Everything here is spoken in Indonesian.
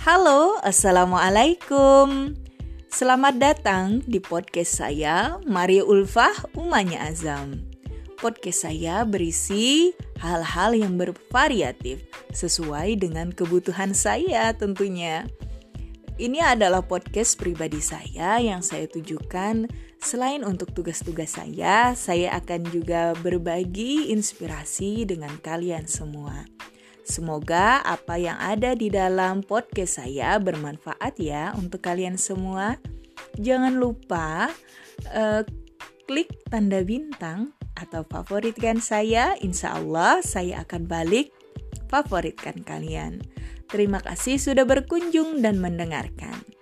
Halo, Assalamualaikum. Selamat datang di podcast saya, Maria Ulfah Umanya Azam. Podcast saya berisi hal-hal yang bervariatif Sesuai dengan kebutuhan saya tentunya. Ini adalah podcast pribadi saya yang saya tujukan. Selain untuk tugas-tugas saya, saya akan juga berbagi inspirasi dengan kalian semua. Semoga apa yang ada di dalam podcast saya bermanfaat ya untuk kalian semua. Jangan lupa uh, klik tanda bintang atau favoritkan saya. Insya Allah saya akan balik favoritkan kalian. Terima kasih sudah berkunjung dan mendengarkan.